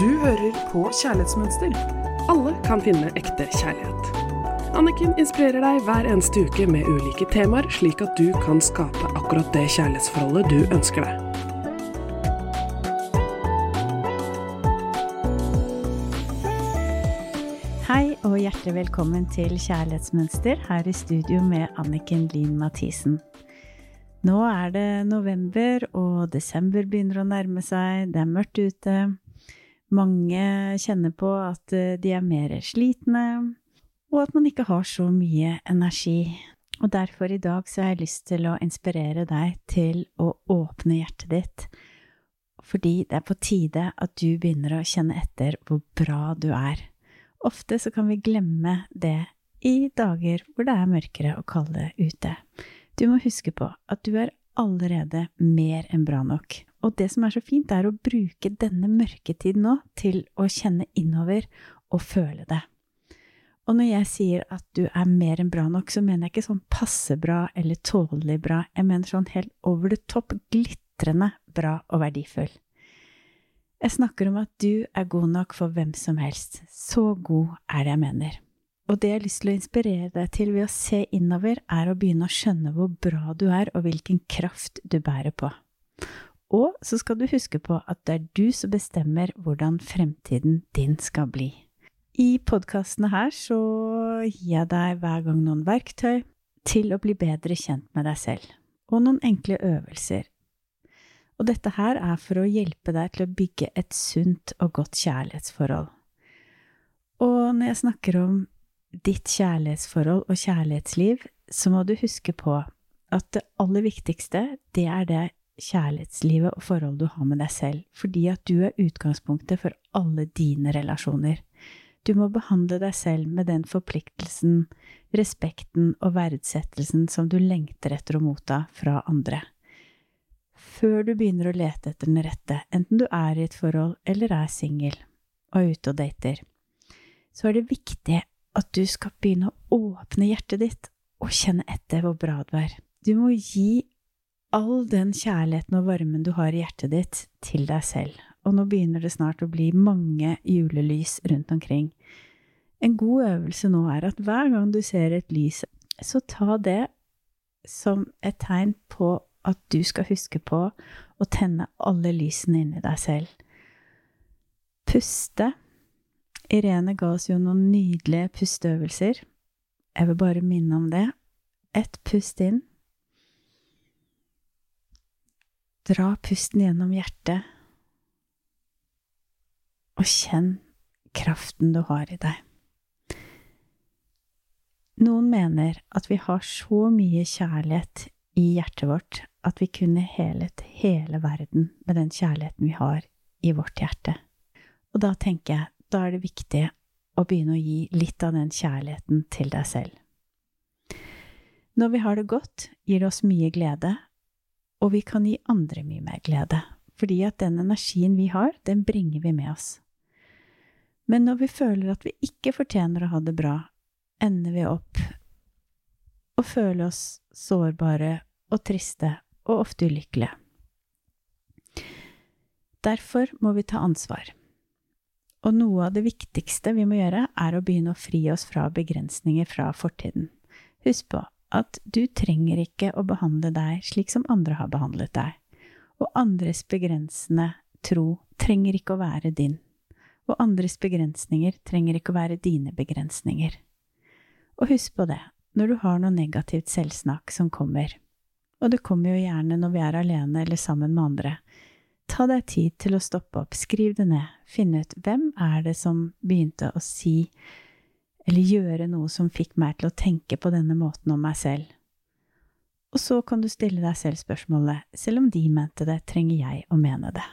Du hører på Kjærlighetsmønster. Alle kan finne ekte kjærlighet. Anniken inspirerer deg hver eneste uke med ulike temaer, slik at du kan skape akkurat det kjærlighetsforholdet du ønsker deg. Hei og hjertelig velkommen til Kjærlighetsmønster her i studio med Anniken Lien Mathisen. Nå er det november, og desember begynner å nærme seg, det er mørkt ute. Mange kjenner på at eh, de er mer slitne, og at man ikke har så mye energi. Og derfor i dag så har jeg lyst til å inspirere deg til å åpne hjertet ditt, fordi det er på tide at du begynner å kjenne etter hvor bra du er. Ofte så kan vi glemme det i dager hvor det er mørkere og kaldere ute. Du må huske på at du er allerede mer enn bra nok. Og det som er så fint, er å bruke denne mørketiden nå til å kjenne innover og føle det. Og når jeg sier at du er mer enn bra nok, så mener jeg ikke sånn passe bra eller tålelig bra. Jeg mener sånn helt over the top, glitrende bra og verdifull. Jeg snakker om at du er god nok for hvem som helst. Så god er det jeg mener. Og det jeg har lyst til å inspirere deg til ved å se innover, er å begynne å skjønne hvor bra du er, og hvilken kraft du bærer på. Og så skal du huske på at det er du som bestemmer hvordan fremtiden din skal bli. I podkastene her så gir jeg deg hver gang noen verktøy til å bli bedre kjent med deg selv, og noen enkle øvelser og dette her er for å hjelpe deg til å bygge et sunt og godt kjærlighetsforhold. Og når jeg snakker om ditt kjærlighetsforhold og kjærlighetsliv, så må du huske på at det aller viktigste, det er det kjærlighetslivet og forholdet du har med deg selv, fordi at du er utgangspunktet for alle dine relasjoner. Du må behandle deg selv med den forpliktelsen, respekten og verdsettelsen som du lengter etter å motta fra andre før du begynner å lete etter den rette, enten du er i et forhold eller er singel og er ute og dater, så er det viktig at du skal begynne å åpne hjertet ditt og kjenne etter hvor bra du er. Du må gi all den kjærligheten og varmen du har i hjertet ditt, til deg selv. Og nå begynner det snart å bli mange julelys rundt omkring. En god øvelse nå er at hver gang du ser et lys, så ta det som et tegn på at du skal huske på å tenne alle lysene inni deg selv. Puste. Irene ga oss jo noen nydelige pusteøvelser. Jeg vil bare minne om det. Ett pust inn. Dra pusten gjennom hjertet, og kjenn kraften du har i deg. Noen mener at vi har så mye kjærlighet i hjertet vårt at vi kunne helet hele verden med den kjærligheten vi har i vårt hjerte. Og da tenker jeg, da er det viktig å begynne å gi litt av den kjærligheten til deg selv. Når vi har det godt, gir det oss mye glede, og vi kan gi andre mye mer glede, fordi at den energien vi har, den bringer vi med oss. Men når vi føler at vi ikke fortjener å ha det bra, ender vi opp og føler oss sårbare og triste og ofte ulykkelige. Derfor må vi ta ansvar. Og noe av det viktigste vi må gjøre, er å begynne å fri oss fra begrensninger fra fortiden. Husk på at du trenger ikke å behandle deg slik som andre har behandlet deg, og andres begrensende tro trenger ikke å være din, og andres begrensninger trenger ikke å være dine begrensninger. Og husk på det, når du har noe negativt selvsnakk som kommer, og det kommer jo gjerne når vi er alene eller sammen med andre. Ta deg tid til å stoppe opp, skriv det ned, finn ut hvem er det som begynte å si eller gjøre noe som fikk meg til å tenke på denne måten om meg selv. Og så kan du stille deg selv spørsmålet, selv om de mente det, trenger jeg å mene det?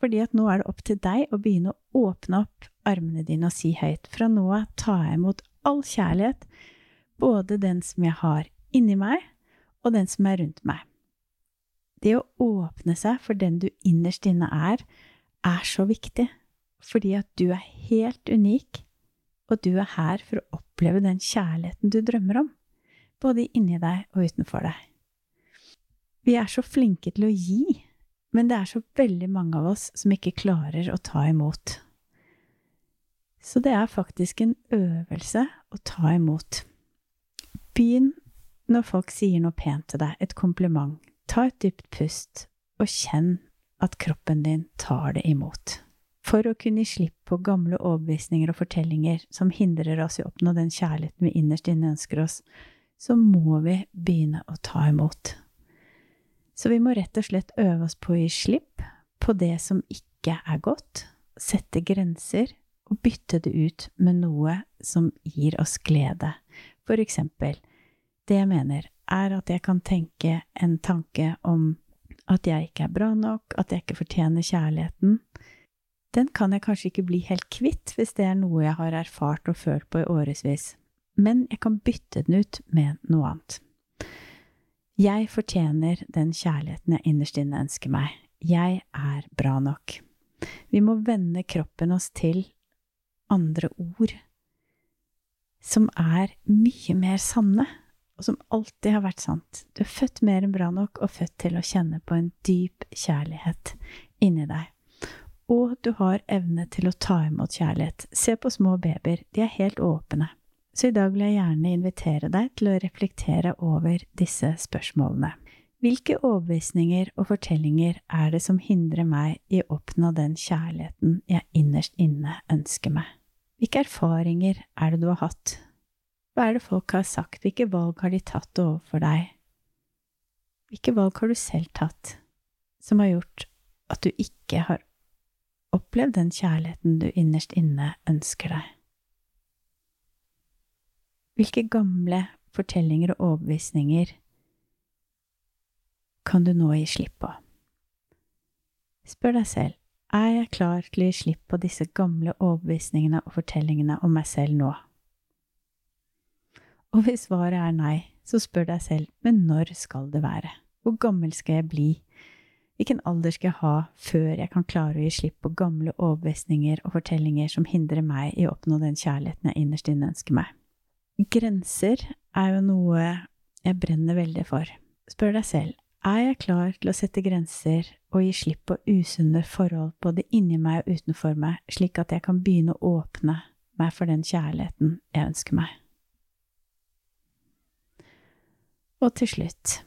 Fordi at nå er det opp til deg å begynne å åpne opp armene dine og si høyt, fra nå av tar jeg imot all kjærlighet, både den som jeg har inni meg, og den som er rundt meg. Det å åpne seg for den du innerst inne er, er så viktig, fordi at du er helt unik, og du er her for å oppleve den kjærligheten du drømmer om, både inni deg og utenfor deg. Vi er så flinke til å gi, men det er så veldig mange av oss som ikke klarer å ta imot. Så det er faktisk en øvelse å ta imot. Begynn når folk sier noe pent til deg, et kompliment. Ta et dypt pust, og kjenn at kroppen din tar det imot. For å kunne gi slipp på gamle overbevisninger og fortellinger som hindrer oss i å oppnå den kjærligheten vi innerst inne ønsker oss, så må vi begynne å ta imot. Så vi må rett og slett øve oss på å gi slipp på det som ikke er godt, sette grenser og bytte det ut med noe som gir oss glede. For eksempel, det jeg mener, er at jeg kan tenke en tanke om at jeg ikke er bra nok, at jeg ikke fortjener kjærligheten. Den kan jeg kanskje ikke bli helt kvitt hvis det er noe jeg har erfart og følt på i årevis, men jeg kan bytte den ut med noe annet. Jeg fortjener den kjærligheten jeg innerst inne ønsker meg. Jeg er bra nok. Vi må vende kroppen oss til andre ord som er mye mer sanne og som alltid har vært sant. Du er født mer enn bra nok og født til å kjenne på en dyp kjærlighet inni deg. Og du har evne til å ta imot kjærlighet. Se på små babyer, de er helt åpne. Så i dag vil jeg gjerne invitere deg til å reflektere over disse spørsmålene. Hvilke overbevisninger og fortellinger er det som hindrer meg i å oppnå den kjærligheten jeg innerst inne ønsker meg? Hvilke erfaringer er det du har hatt hva er det folk har sagt, hvilke valg har de tatt overfor deg? Hvilke valg har du selv tatt som har gjort at du ikke har opplevd den kjærligheten du innerst inne ønsker deg? Hvilke gamle fortellinger og overbevisninger kan du nå gi slipp på? Spør deg selv, er jeg klar til å gi slipp på disse gamle overbevisningene og fortellingene om meg selv nå? Og hvis svaret er nei, så spør deg selv, men når skal det være? Hvor gammel skal jeg bli? Hvilken alder skal jeg ha før jeg kan klare å gi slipp på gamle overbevisninger og fortellinger som hindrer meg i å oppnå den kjærligheten jeg innerst inne ønsker meg? Grenser er jo noe jeg brenner veldig for. Spør deg selv, er jeg klar til å sette grenser og gi slipp på usunne forhold både inni meg og utenfor meg, slik at jeg kan begynne å åpne meg for den kjærligheten jeg ønsker meg? Og til slutt,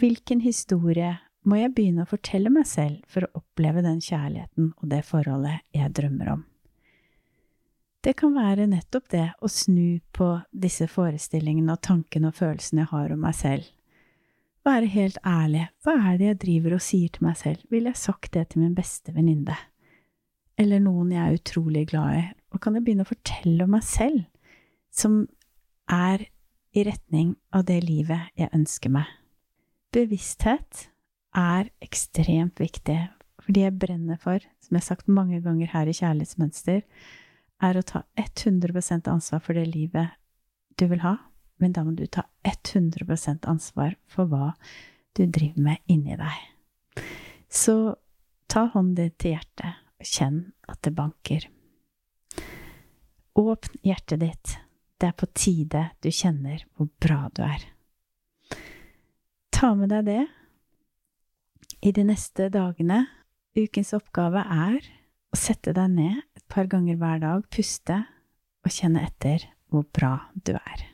hvilken historie må jeg begynne å fortelle meg selv for å oppleve den kjærligheten og det forholdet jeg drømmer om? Det kan være nettopp det å snu på disse forestillingene og tankene og følelsene jeg har om meg selv. Være helt ærlig, hva er det jeg driver og sier til meg selv, ville jeg sagt det til min beste venninne? Eller noen jeg er utrolig glad i, og kan jeg begynne å fortelle om meg selv, som er i retning av det livet jeg ønsker meg. Bevissthet er ekstremt viktig, For det jeg brenner for, som jeg har sagt mange ganger her i Kjærlighetsmønster, er å ta 100% ansvar for det livet du vil ha, men da må du ta 100% ansvar for hva du driver med inni deg. Så ta hånden din til hjertet og kjenn at det banker. Åpn hjertet ditt det er på tide du kjenner hvor bra du er. Ta med deg det i de neste dagene. Ukens oppgave er å sette deg ned et par ganger hver dag, puste og kjenne etter hvor bra du er.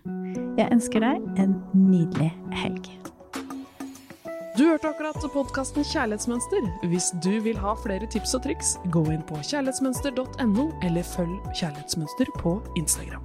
Jeg ønsker deg en nydelig helg. Du hørte akkurat podkasten Kjærlighetsmønster. Hvis du vil ha flere tips og triks, gå inn på kjærlighetsmønster.no, eller følg Kjærlighetsmønster på Instagram.